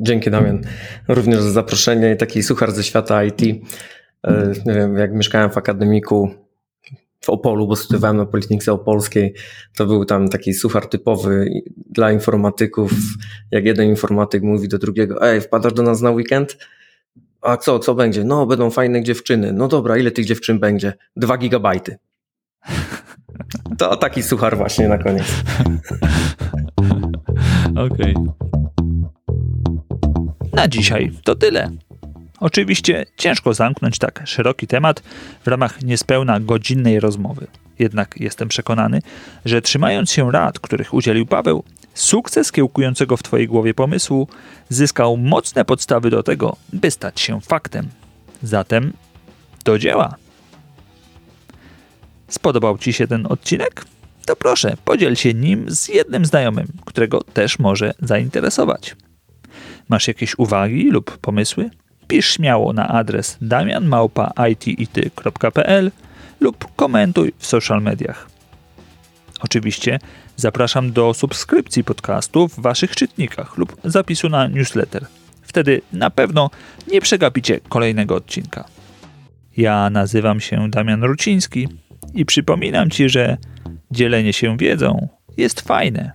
dzięki Damian. Również za zaproszenie. Taki suchar ze świata IT. E, nie wiem, jak mieszkałem w akademiku, w Opolu, bo studiowałem na Politechnice Opolskiej, to był tam taki suchar typowy dla informatyków, jak jeden informatyk mówi do drugiego, ej, wpadasz do nas na weekend? A co, co będzie? No, będą fajne dziewczyny. No dobra, ile tych dziewczyn będzie? Dwa gigabajty. To taki suchar właśnie na koniec. Okej. Okay. Na dzisiaj to tyle. Oczywiście ciężko zamknąć tak szeroki temat w ramach niespełna godzinnej rozmowy. Jednak jestem przekonany, że trzymając się rad, których udzielił Paweł, sukces kiełkującego w Twojej głowie pomysłu zyskał mocne podstawy do tego, by stać się faktem. Zatem do dzieła. Spodobał Ci się ten odcinek? To proszę, podziel się nim z jednym znajomym, którego też może zainteresować. Masz jakieś uwagi lub pomysły? Pisz śmiało na adres damianmałpa.itity.pl lub komentuj w social mediach. Oczywiście zapraszam do subskrypcji podcastu w Waszych czytnikach lub zapisu na newsletter. Wtedy na pewno nie przegapicie kolejnego odcinka. Ja nazywam się Damian Ruciński i przypominam Ci, że dzielenie się wiedzą jest fajne.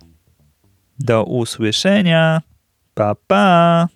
Do usłyszenia. Ba ba.